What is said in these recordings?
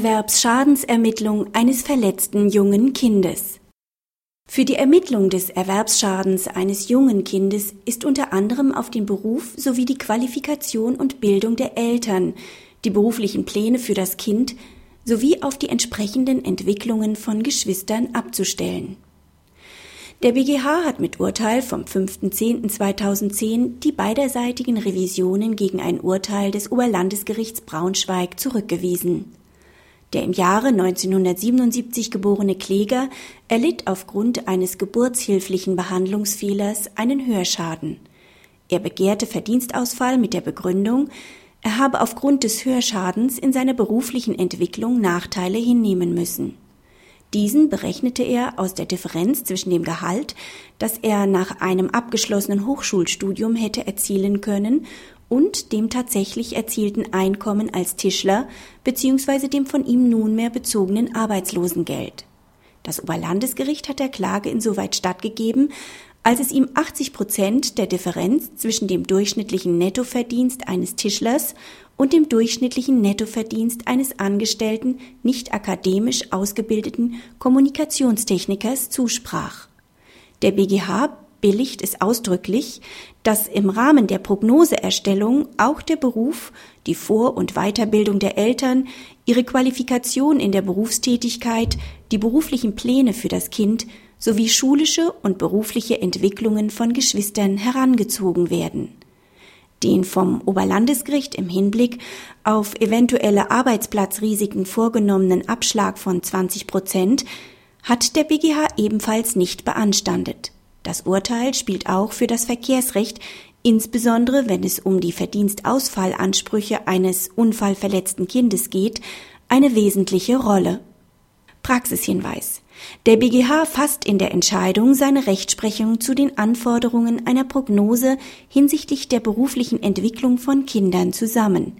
Erwerbsschadensermittlung eines verletzten jungen Kindes. Für die Ermittlung des Erwerbsschadens eines jungen Kindes ist unter anderem auf den Beruf sowie die Qualifikation und Bildung der Eltern, die beruflichen Pläne für das Kind sowie auf die entsprechenden Entwicklungen von Geschwistern abzustellen. Der BGH hat mit Urteil vom 5.10.2010 die beiderseitigen Revisionen gegen ein Urteil des Oberlandesgerichts Braunschweig zurückgewiesen. Der im Jahre 1977 geborene Kläger erlitt aufgrund eines geburtshilflichen Behandlungsfehlers einen Hörschaden. Er begehrte Verdienstausfall mit der Begründung, er habe aufgrund des Hörschadens in seiner beruflichen Entwicklung Nachteile hinnehmen müssen. Diesen berechnete er aus der Differenz zwischen dem Gehalt, das er nach einem abgeschlossenen Hochschulstudium hätte erzielen können, und dem tatsächlich erzielten Einkommen als Tischler bzw. dem von ihm nunmehr bezogenen Arbeitslosengeld. Das Oberlandesgericht hat der Klage insoweit stattgegeben, als es ihm 80 Prozent der Differenz zwischen dem durchschnittlichen Nettoverdienst eines Tischlers und dem durchschnittlichen Nettoverdienst eines Angestellten nicht akademisch ausgebildeten Kommunikationstechnikers zusprach. Der BGH billigt es ausdrücklich, dass im Rahmen der Prognoseerstellung auch der Beruf, die Vor- und Weiterbildung der Eltern, ihre Qualifikation in der Berufstätigkeit, die beruflichen Pläne für das Kind sowie schulische und berufliche Entwicklungen von Geschwistern herangezogen werden. Den vom Oberlandesgericht im Hinblick auf eventuelle Arbeitsplatzrisiken vorgenommenen Abschlag von 20 Prozent hat der BGH ebenfalls nicht beanstandet. Das Urteil spielt auch für das Verkehrsrecht, insbesondere wenn es um die Verdienstausfallansprüche eines unfallverletzten Kindes geht, eine wesentliche Rolle. Praxishinweis. Der BGH fasst in der Entscheidung seine Rechtsprechung zu den Anforderungen einer Prognose hinsichtlich der beruflichen Entwicklung von Kindern zusammen.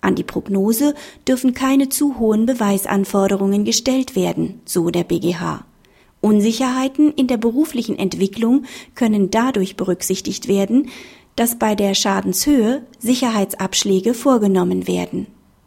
An die Prognose dürfen keine zu hohen Beweisanforderungen gestellt werden, so der BGH. Unsicherheiten in der beruflichen Entwicklung können dadurch berücksichtigt werden, dass bei der Schadenshöhe Sicherheitsabschläge vorgenommen werden